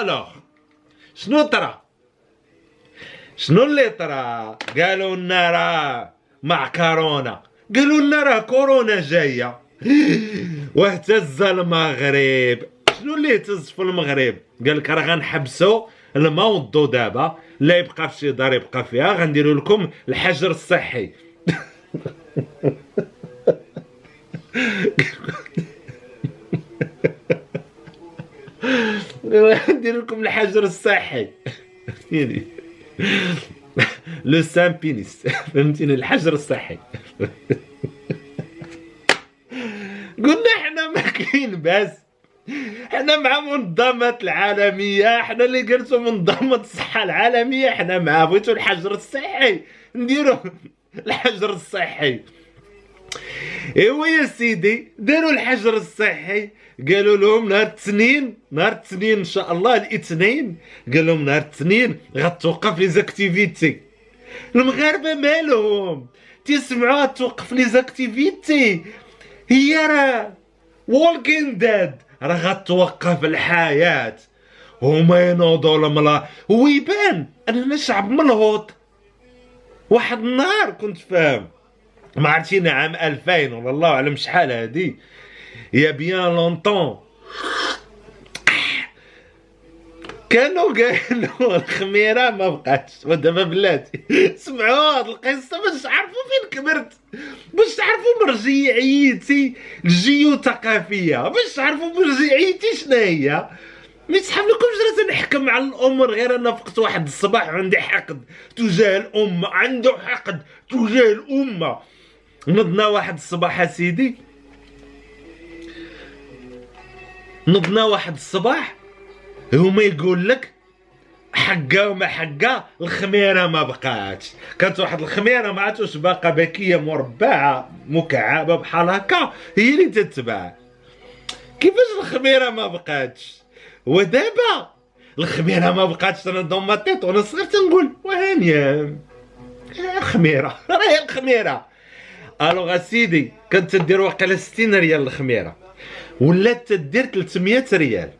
الوغ شنو طرا شنو اللي طرا قالوا لنا راه مع كورونا قالوا لنا راه كورونا جاية واهتز المغرب شنو اللي اهتز في المغرب قال لك راه غنحبسوا الماء والضو دابا لا يبقى في شي دار يبقى فيها غنديروا لكم الحجر الصحي ندير لكم الحجر الصحي. فهمتيني؟ لو سان بينيس. فهمتيني؟ الحجر الصحي. قلنا إحنا ما كاين باس. إحنا مع منظمات العالمية إحنا اللي قلتوا منظمة الصحة العالمية إحنا مع بغيتو الحجر الصحي. نديرو الحجر الصحي. ايوا يا سيدي؟ داروا الحجر الصحي. قالوا لهم نهار الاثنين نهار الاثنين إن شاء الله الاثنين. قال لهم نهار الاثنين غتوقف les activités. المغاربة مالهم؟ تسمعوا توقف les activités. هي راه walking dead راه غتوقف الحياة. هما ينوضوا الملا ويبان أننا شعب ملهوط. واحد النهار كنت فاهم. ما عرفتينا عام 2000 ولا الله أعلم شحال هادي. يا بيان لونتون كانوا قالوا الخميرة ما بقاتش. ودابا بلاتي. سمعوا هاد القصة باش تعرفوا فين كبرت. باش تعرفوا مرجعيتي الجيوثقافيه باش تعرفوا مرجعيتي شنو هي. ما يسحب لكمش راه تنحكم على الأمور. غير أنا فقت واحد الصباح وعندي حقد تجاه الامه عنده حقد تجاه الامه نضنا واحد الصباح سيدي. نضنا واحد الصباح هما يقول لك حقا وما حقا الخميرة ما بقاتش. كانت واحد الخميرة ما عرفتش باقا بكية مربعة مكعبة بحال هكا هي اللي تتباع كيفاش الخميرة ما بقاتش؟ ودابا الخميرة ما بقاتش أنا ضمطيت وأنا صغير تنقول وهانية الخميره راهي الخميرة. alors اسيدي كانت تدير واقيلا 60 ريال الخميرة. ولات تدير 300 ريال.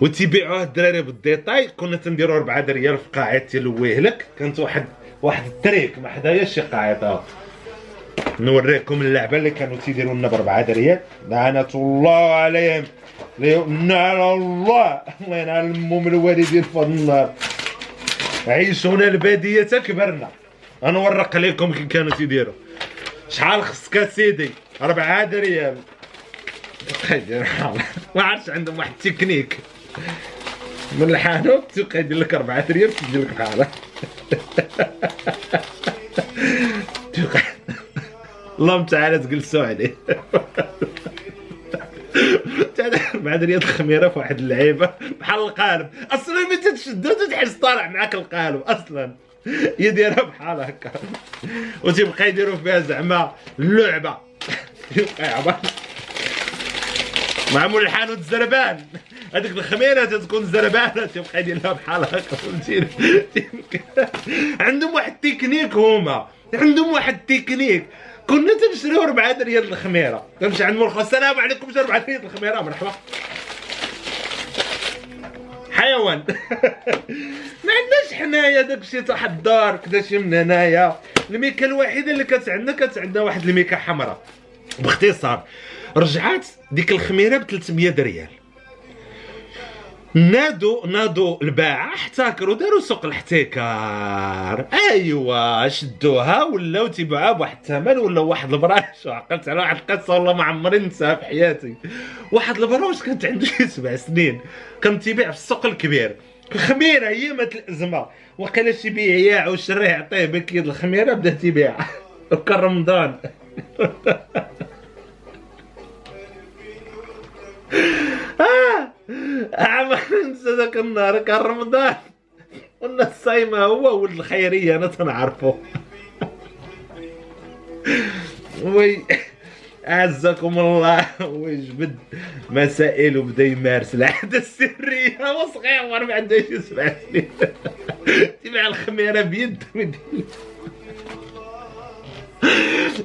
وتيبيعوها الدراري بال détail كنا تنديرو 4 ريال في قاعه تلويه لك. كانت واحد واحد التريك ما حدايا شي قاعدة. نوريكم اللعبة اللي كانوا تيديروا لنا ب 4 ريال. لعنة الله عليهم. نعم الله. الله ينعل امهم الوالدين في النار عيشونا البادية كبرنا. غنورق عليكم كي كانوا تيديروا شحال خصك سيدي؟ 4 ريال. ما عرفتش عندهم واحد التكنيك. من الحانوت تلقى يدير لك 4 ريال تدير لك بحالها اللهم تعالى تجلسوا عليه بعد رياض الخميره في واحد اللعيبة. بحال القالب. أصلا ملي تشدو تحس طالع معاك القالب أصلا. يديرها بحال هكا. وتيبقى يديروا فيها زعما اللعبه يبقى معمول الحانوت زربان هذيك الخميرة تكون زربانة. تبقى يديرها بحال هكا فهمتيني؟ عندهم واحد التكنيك هما. عندهم واحد التكنيك. كنا تنشريو 4 ريال الخميرة. تمشي عند مرخص السلام عليكم 4 ريال الخميرة مرحبا. حيوان ما عندناش حنايا داكشي تاع الدار كدا شي من هنايا. الميكا الوحيده اللي كانت عندنا كانت عندنا واحد الميكا حمراء. باختصار رجعات ديك الخميرة ب 300 ريال نادوا نادوا الباعة احتكروا داروا سوق الاحتكار. ايوا شدوها ولاو تيباعوها بواحد الثمن ولا واحد البراش. عقلت على واحد القصة والله ما عمري ننساها في حياتي. واحد البراش كانت عنده شي سبع سنين. كان تيبيع في السوق الكبير. خميره هي مات الازمه وقيلا شي بياع وشريه يعطيه بكيد الخميرة بدا تيبيع. وكان رمضان. آه. ننسى ذاك النهار كان رمضان قلنا الصايمة هو ولد الخيرية أنا تنعرفه. وي أعزكم الله. ويجبد مسائل وبدأ يمارس. العادة السرية. وصغير ما سبع سنين تبع الخميرة بيد.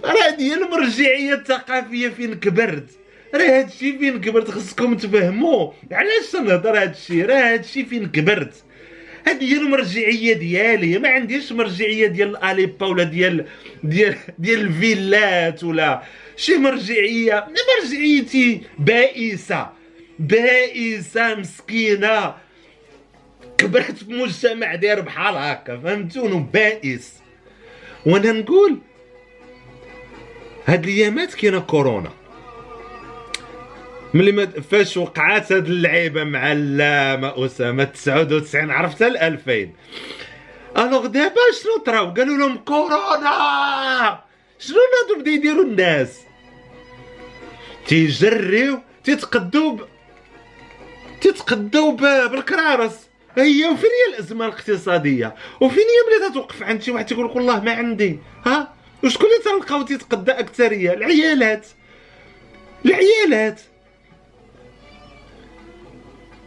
راه هذه المرجعية الثقافية فين كبرت؟ راه هادشي فين كبرت خصكم تفهموا. علاش تنهضر هادشي؟ راه هادشي فين كبرت. هذه هي المرجعية ديالي. ما عنديش مرجعية ديال الاليبا ولا ديال ديال ديال الفيلات ولا شي مرجعية. مرجعيتي بائسة. بائسة مسكينة. كبرت في مجتمع داير بحال هكا فهمتوني بائس. وأنا نقول هاد الأيامات كاينة كورونا. ملي ما فاش وقعات هاد اللعيبة مع اللامة أسامة 99 عرفتها ال 2000 alors دابا شنو طراو؟ قالوا لهم كورونا! شنو هادو بدا يديروا الناس؟ تيجريو تيتقدوا تيتقدوا بالكرارس. هي وفين هي الأزمة الاقتصادية؟ وفين هي ملي تتوقف عند شي واحد تيقول لك والله ما عندي؟ ها؟ وشكون اللي تلقاو تيتقدى أكثرية؟ العيالات. العيالات.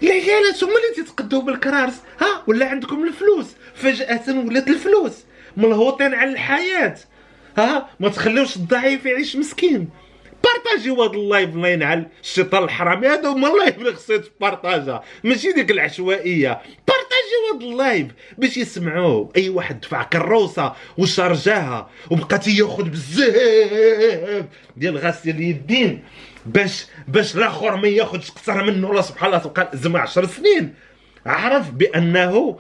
العيالات هما اللي تيتقداو بالكرارس ها ولا عندكم الفلوس؟ فجأة ولات الفلوس. ملهوطين على الحياة. ها ما تخليوش الضعيف يعيش مسكين. بارطاجيو هذا ال live الله ينعل. الشيطان الحرامي هذا هما ال live اللي خصو يتبارطاجا. ماشي ديك العشوائية. بارطاجيو هذا ال live باش يسمعوه. أي واحد دفع كروسة وشارجاها وبقى تياخذ بزاف ديال غسيل اليدين. باش باش الآخر ما ياخذش أكثر منه. الله سبحان الله تبقى زعما 10 سنين. عرف بأنه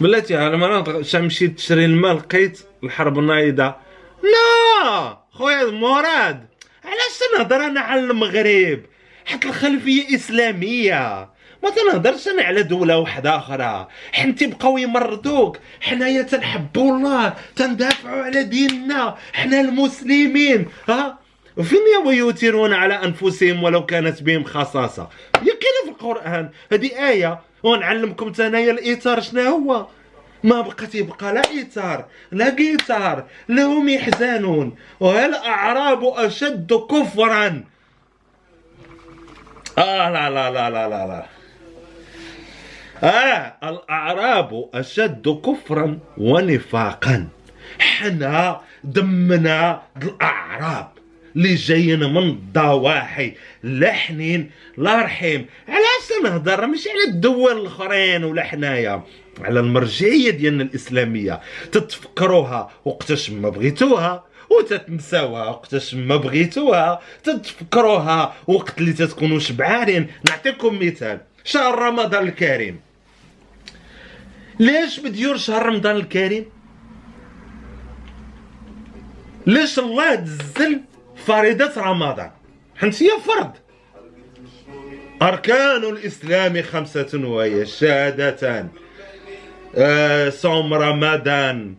بلاتي على مرات مشيت تشري الماء لقيت الحرب نايضه لا! خويا مراد! علاش تنهضر أنا على المغرب؟ حيت الخلفية إسلامية. ما تنهضرش أنا على دولة واحدة آخرى. حنتي بقاو يمرضوك. حنايا تنحبوا الله. تندافعوا على ديننا. حنا المسلمين. ها؟ وفين ويؤثرون على أنفسهم ولو كانت بهم خصاصة؟ هي كاينة في القرآن. هذه آية. ونعلمكم تنايا الإيثار شنو هو؟ ما بقى تيبقى لا إيثار لا قيثار لهم يحزنون والأعراب أشد كفرا. آه لا لا لا لا لا لا. آه الأعراب أشد كفرا ونفاقا. حنا دمنا الأعراب اللي جايين من الضواحي لا حنين لا رحيم علاش نهضر مش على الدول الأخرين ولا حنايا على المرجعية ديالنا الإسلامية. تتفكروها وقتاش ما بغيتوها وتتنساوها وقتاش ما بغيتوها. تتفكروها وقت اللي تتكونوا شبعانين. نعطيكم مثال. شهر رمضان الكريم. ليش مديور شهر رمضان الكريم؟ ليش الله تزل فريضة رمضان؟ حنت هي فرض. أركان الإسلام خمسة وهي الشهادتان آه، صوم رمضان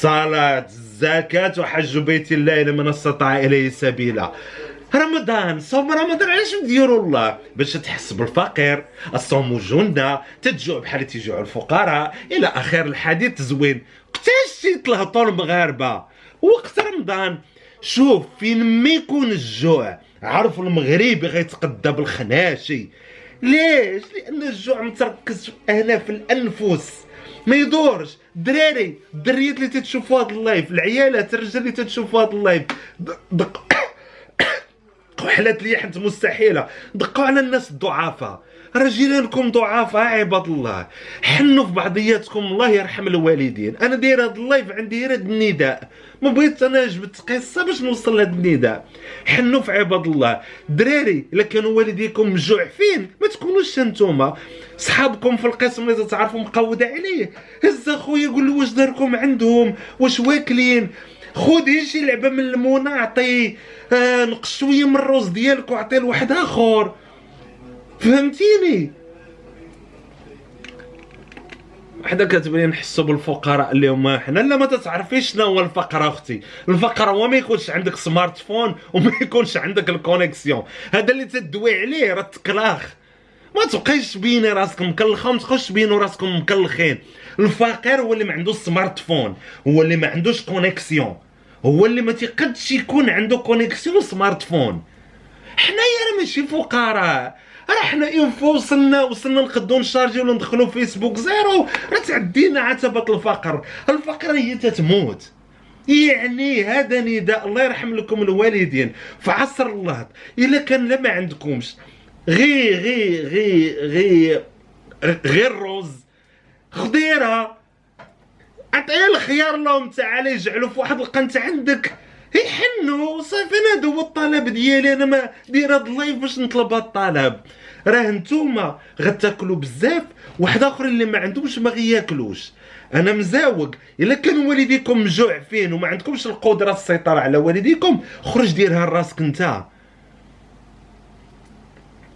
صلاة زكاة وحج بيت الله لمن استطاع إليه سبيلا. رمضان صوم رمضان علاش نديروا الله باش تحس بالفقير. الصوم جنة تتجوع بحال تيجوع الفقراء. إلى آخر الحديث زوين. وقتاش تيتلهطوا المغاربه وقت رمضان. شوف فين ما يكون الجوع. عرف المغربي غيتقدى بالخناشي. ليش؟ لأن الجوع متركز هنا في الأنفس. ما يدورش دراري الدريات اللي تتشوفوا هذا ال live العيالات الرجال اللي تتشوفوا هذا ال live. دق حالات لي حنت مستحيلة. دقوا على الناس الضعفاء رجلانكم ضعفاء عباد الله. حنوا في بعضياتكم الله يرحم الوالدين. أنا داير هذا اللايف عندي غير النداء. ما بغيت أنا جبت قصة باش نوصل لهذا النداء. حنوا في عباد الله. دراري إلا كانوا والديكم مجوعفين ما تكونوش نتوما. صحابكم في القسم اللي تعرفوا مقودة عليه. هز اخويا قول له واش داركم عندهم؟ واش واكلين؟ خذي شي لعبة من المونة عطي آه نقص شوية من الروز ديالك وعطيه لواحد آخر. فهمتيني؟ حدا كاتب لي نحسوا بالفقراء اللي هما حنا. لا ما تتعرفيش شنو هو الفقر أختي. الفقر هو ما يكونش عندك smartphone وما يكونش عندك ال connexion هذا اللي تدوي عليه راه تكلاخ. ما تبقايش بيني راسكم مكلخة وما تبقاوش تبينوا راسكم مكلخين. الفقير هو اللي ما عندوش smartphone هو اللي ما عندوش connexion هو اللي ما تيقدش يكون عنده connexion smartphone. حنايا راه ماشي فقراء راه حنا انفو وصلنا وصلنا نقدو نشارجي ولا ندخلو فيسبوك zéro. راه تعدينا عتبة الفقر. الفقر هي تتموت. يعني هذا نداء الله يرحم لكم الوالدين. في عصر الله إلا كان لا ما عندكمش. غي غي غي غي غير روز. خضيرة. عطيها الخيار اللهم تعالى يجعلوا في واحد القنت عندك. يحنوا صافي أنا هذا هو الطلب ديالي أنا ما داير هاد اللايف باش نطلب هاد الطلب. راه نتوما غتاكلوا بزاف واحد آخر اللي ما عندهمش ما غياكلوش. أنا مزاوق إلا كان والديكم مجوعفين وما عندكمش القدرة السيطرة على والديكم خرج ديرها لراسك أنت.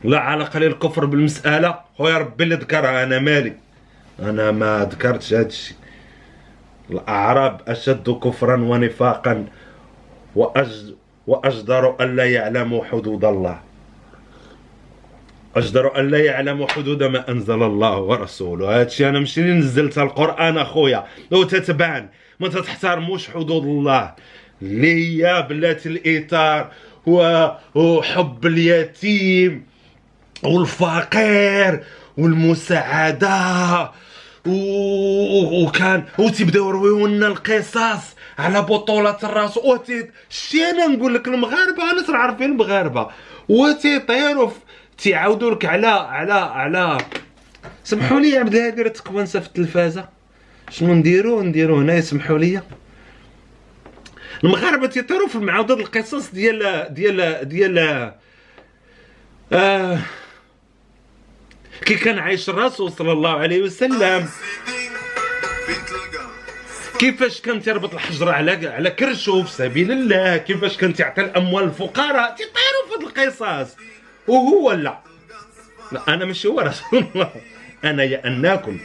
لا علاقة للكفر بالمسألة. خويا ربي اللي ذكرها أنا مالي. أنا ما ذكرتش هذا الشيء الأعراب أشد كفرا ونفاقا وأج وأجدر الا يعلموا حدود الله. أجدر أن لا يعلموا حدود ما أنزل الله ورسوله. هادشي أنا ماشي نزلت القرآن أخويا. لو تتبان ما تحترموش حدود الله. اللي هي بلاتي الاطار وحب اليتيم والفقير والمساعدة. وكان وتيبداو يرويو لنا القصص على بطولة الرأس. وتي شتي أنا نقول لك؟ المغاربة. أنا عارفين المغاربة. وتيطيروا تيعاودوا لك على على على. سمحوا لي عبد الهادي راه تكونسه في التلفازه شنو نديرو؟ نديرو هنا سمحوا لي. المغاربة تيطيروا في المعاودة القصص ديال ديال ديال آه كي كان عايش الرسول صلى الله عليه وسلم. كيفاش كان تيربط الحجره على على كرشو في سبيل الله؟ كيفاش كان تيعطي الأموال للفقراء تيطيروا في هاد القصص وهو لا. لا أنا ماشي هو رسول الله. أنا يا ان ناكل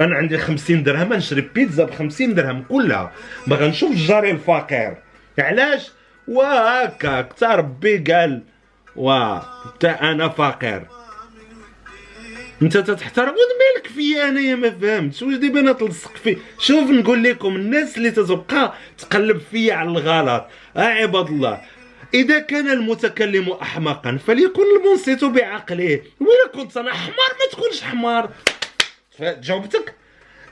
أنا عندي خمسين درهم نشري بيتزا بخمسين درهم كلها. ما غنشوف الجاري الفقير. علاش؟ وهكاك تا ربي قال و تا أنا فقير. انت تتحترم مالك فيا انايا ما فهمتش. واش دابا أنا تلصق فيه؟ شوف نقول لكم الناس اللي تتبقى تقلب فيا على الغلط. آه عباد الله. إذا كان المتكلم أحمقا فليكن المنصت بعقله. وإذا كنت أنا حمار ما تكونش حمار جاوبتك؟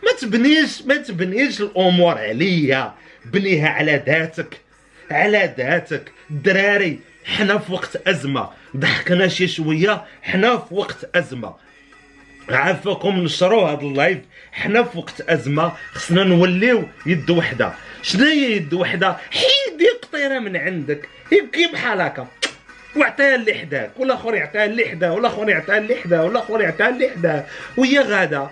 ما تبنيش ما تبنيش الأمور عليا. بنيها على ذاتك. على ذاتك. الدراري حنا في وقت أزمة. ضحكنا شي شوية حنا في وقت أزمة. عافاكم نشروا هذا ال live. حنا في وقت أزمة خصنا نوليو يد وحدة. شنو هي يد وحدة؟ حيدي قطيره من عندك. يبكي بحال هكا. وعطيها اللي حداك ولا اخر يعطيها اللي حداه ولا اخر يعطيها اللي حداه ولا اخر يعطيها اللي حداه وهي غادة.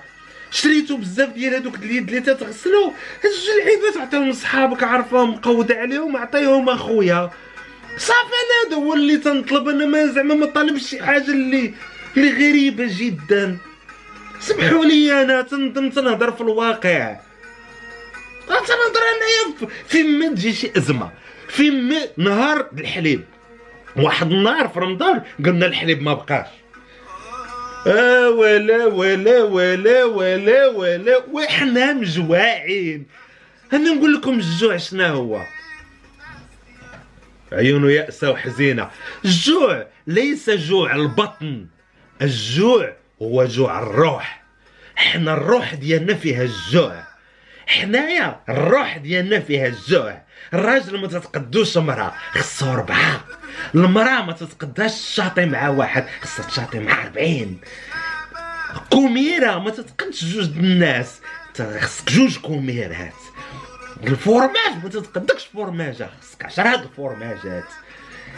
شريتو بزاف ديال هذوك اليد اللي تتغسلو. هاد جوج العيبات عطيهم لصحابك عارفهم مقود عليهم عطيهم أخويا. صافي أنا هذا هو اللي تنطلب. أنا ما زعما ما طالبش شي حاجة اللي اللي غريبة جدا. سمحوا لي أنا تنهضر في الواقع. تنهضر انايا في ما تجي شي أزمة في ما نهار الحليب. واحد النهار في رمضان قلنا الحليب ما بقاش. آه ولا ولا ولا ولا ولا وحنا مجواعين أنا نقول لكم الجوع شنو هو؟ عيونه يأسة وحزينة. الجوع ليس جوع البطن الجوع هو جوع الروح. حنا الروح ديالنا فيها الجوع. حنايا الروح ديالنا فيها الجوع. الراجل ما تتقدوش مرأة خصو ربعة المرأة ما تتقداش تشاطي مع واحد خصها تشاطي مع ربعين كوميرة ما تتقدش جوج الناس. خصك جوج كوميرات. الفورماج ما تتقدكش فورماجة خصك عشرة الفورماجات.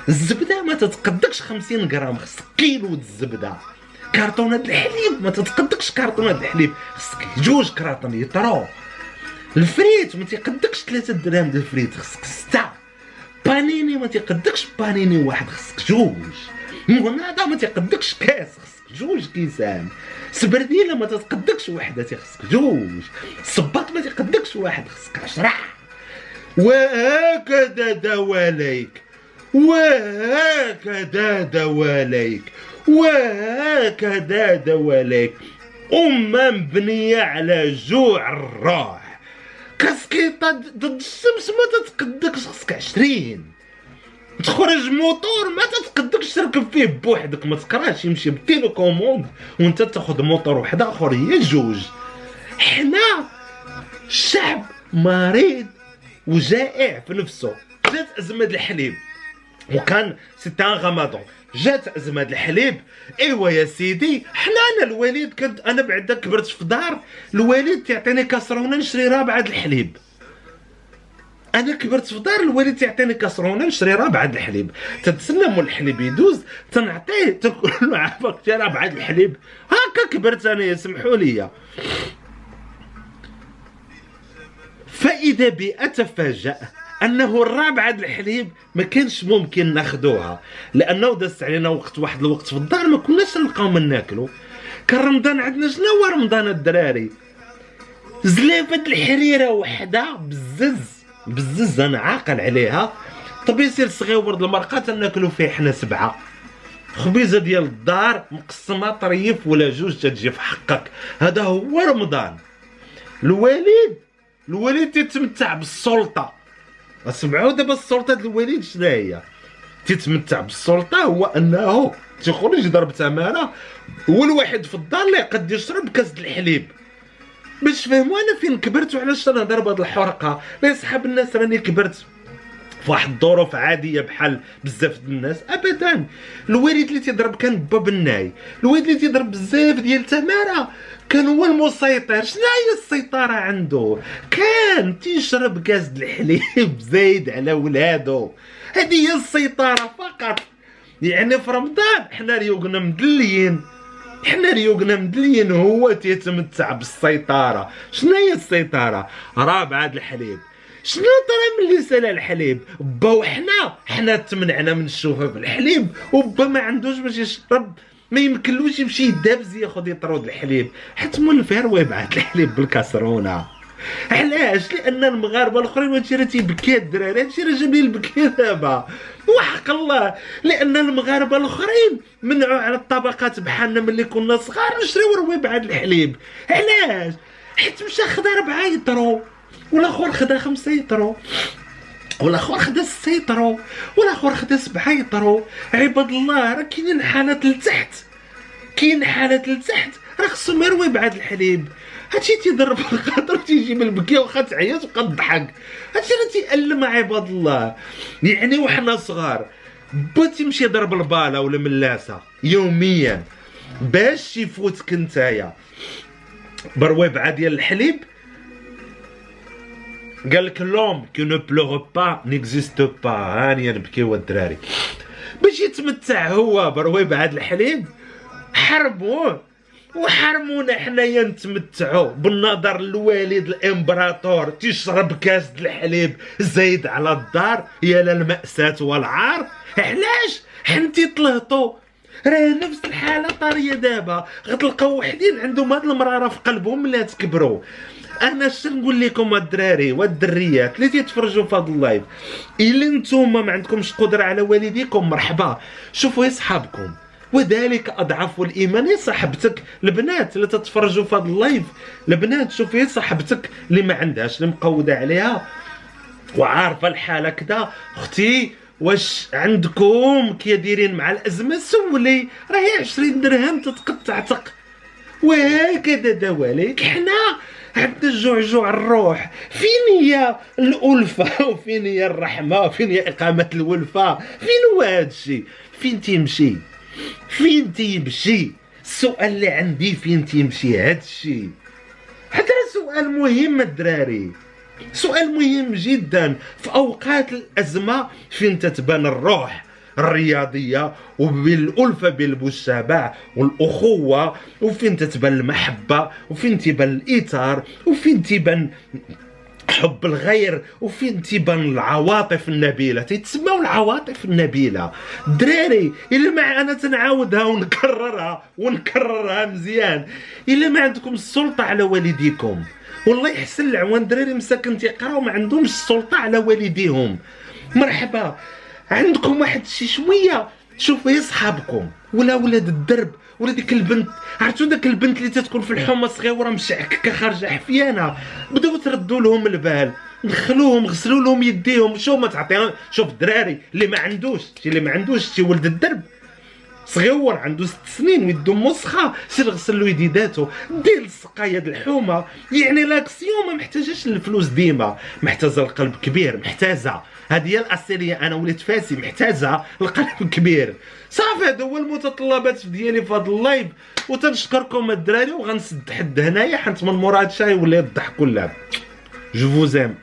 الزبدة ما تتقدكش خمسين غرام خصك كيلو الزبدة. كارطونه الحليب ما تتقدكش كارطونه الحليب. خصك جوج كراطون يطرو الفريت ما تيقدكش ثلاثة دراهم د الفريت خصك ستة. بانيني ما تيقدكش بانيني واحد خصك جوج. مغناطة ما تيقدكش كاس خصك جوج كيسان. سبرديلة ما تتقدكش وحدة خصك جوج. صباط ما تيقدكش واحد خصك عشرة. وهكذا دواليك. وهكذا دواليك. وهكذا دواليك. أمة مبنية على جوع الروح كاسكيطة ضد الشمس ما تتقدكش خصك عشرين. تخرج موتور ما تتقدكش تركب فيه بوحدك. ما تقراش يمشي بال télécommande وانت تاخذ موتور واحد آخر. هي جوج. حنا شعب مريض وجائع في نفسه. جات أزمة الحليب. وكان c'était un ramadan جات ازمه الحليب. إيوا يا سيدي حنا أنا الوالد كنت أنا بعدا كبرت في دار الوالد تعطيني كاسرونه نشري رابعه الحليب. أنا كبرت في دار الوالد تعطيني كاسرونه نشري رابعه الحليب. تتسنى مول الحليب يدوز تنعطيه تقول له عافاك رابعه الحليب. هكا كبرت أنا يسمحوا لي. فإذا بي أتفاجأ أنه الرابعة الحليب ما كانش ممكن ناخذوها لأنه دازت علينا وقت واحد الوقت في الدار ما كناش نلقاو من ناكلو. كان رمضان عندنا شنو هو رمضان الدراري؟ زلافه الحريرة وحده بزز بزز أنا عاقل عليها. طب يصير صغير ورد المرقة ناكلو فيه حنا سبعة. خبيزة ديال الدار مقسمة طريف ولا جوج تجي في حقك. هذا هو رمضان. الوالد الوالد تتمتع بالسلطة. سمعوا دابا السلطه الوالد شنو هي تتمتع بالسلطه هو أنه تخرج يضرب تمارة هو الواحد في الدار اللي قد يشرب كاس الحليب. باش تفهموا أنا فين كبرت وعلاش تنهضر بهاد الحرقة؟ لا صحاب الناس راني كبرت. في واحد الظروف عادية بحال بزاف الناس. ابدا. الوالد اللي تيضرب كان باب الناي. الوالد اللي تيضرب بزاف ديال تماره كان هو المسيطر. شنو هي السيطرة عنده؟ كان تيشرب كاس الحليب زايد على ولادو. هذه هي السيطرة فقط. يعني في رمضان حنا ريوقنا مدليين. حنا ريوقنا مدليين هو تيتمتع بالسيطرة. شنو هي السيطرة؟ رابعه الحليب. شنو ترى من اللي سال الحليب؟ با وحنا حنا تمنعنا من الشوفه في الحليب وبا ما عندوش باش يشرب ما يمكنلوش يمشي يدابز ياخذ يطرود الحليب. حتى مول الفير يبعث الحليب بالكاسرونة. علاش؟ لأن المغاربة الأخرين هادشي راه تيبكي الدراري هادشي راه جاب لي البكي دابا. وحق الله لأن المغاربة الأخرين منعوا على الطبقات بحالنا ملي كنا صغار نشريو رويبعه الحليب. علاش؟ حيت مشى خدا ربعة يطرو. والاخر خدا خمسة يطرو. والاخر خدا ستة يطرو. والاخر خدا سبعة يطرو. عباد الله راه كاينين حالات لتحت. كاين حالات لتحت. راه خصهم يروي بعد الحليب. هادشي تيضرب الخاطر تيجي من البكيه واخا تعيط وبقى تضحك هادشي راه تيألم عباد الله. يعني وحنا صغار با تيمشي يضرب الباله ولا ملاسة؟ يوميا. باش يفوتك نتايا. برويبعه ديال الحليب قال لك l'homme qui ne pleure pas n'existe pas. هاني نبكيو الدراري. باش يتمتع هو برويبعه الحليب حرموه. وحرمونا حنايا نتمتعوا بالنظر الوالد الإمبراطور. تيشرب كاس الحليب زايد على الدار. يا للمأساة والعار. علاش؟ حنتي طلهطو راه نفس الحالة طاريه دابا. غتلقاو وحدين عندهم هاد المرارة في قلبهم ملي تكبروا. أنا اش نقول لكم الدراري والدريات اللي تيتفرجوا في هذا اللايف. إلا نتوما ما عندكمش قدرة على والديكم مرحبا. شوفوا صحابكم وذلك أضعف الإيمان. يا صاحبتك البنات اللي تتفرجوا في هذا ال live البنات شوفي صاحبتك اللي ما عندهاش اللي مقودة عليها. وعارفة الحالة كذا أختي واش عندكم؟ كي دايرين مع الأزمة سولي. راهي 20 درهم تتقطعتك وهكذا دواليك. حنا عندنا الجوع الروح. فين هي الألفة؟ وفين هي الرحمة؟ وفين هي إقامة الولفة؟ فين هو هذا الشيء فين تيمشي؟ فين تيمشي؟ السؤال اللي عندي فين تيمشي هذا الشيء هذا سؤال مهم الدراري. سؤال مهم جدا. في أوقات الأزمة فين تتبان الروح؟ الرياضية وبالألفة بالمجتمع والأخوة وفين تتبان المحبة وفين تبان الإيثار وفين تبان حب الغير وفين تيبان العواطف النبيلة. تيتسموا العواطف النبيلة. دراري إلا ما أنا تنعاودها ونكررها ونكررها مزيان. إلا ما عندكم السلطة على والديكم. والله يحسن العوان. دراري مساكن تيقراو ما عندهمش السلطة على والديهم. مرحبا. عندكم واحد شي شوية. شوفوا يا صحابكم. ولا ولاد الدرب ولا ديك البنت. عرفتوا داك البنت اللي تتكون في الحومة صغيرة مشعككه خارجه حفيانة. بداو تردوا لهم البال. دخلوهم غسلوا لهم يديهم. شو ما تعطيهم. شوف الدراري اللي ما عندوش. شي اللي ما عندوش شي ولد الدرب. صغيور عنده ست سنين ويدو مسخه سير غسل له يديداتو. دير السقايه د الحومة. يعني l'action ما محتاجاش الفلوس ديما. محتاجة القلب كبير محتاجة. هذه هي الاسيريه أنا وليت فاسي محتاجة القلب كبير. صافي هذا هو المتطلبات ديالي في هذا ال live. وتنشكركم الدراري وغنسد حد هنايا حيت من مورا هادشي ولا الضحك واللعب je vous aime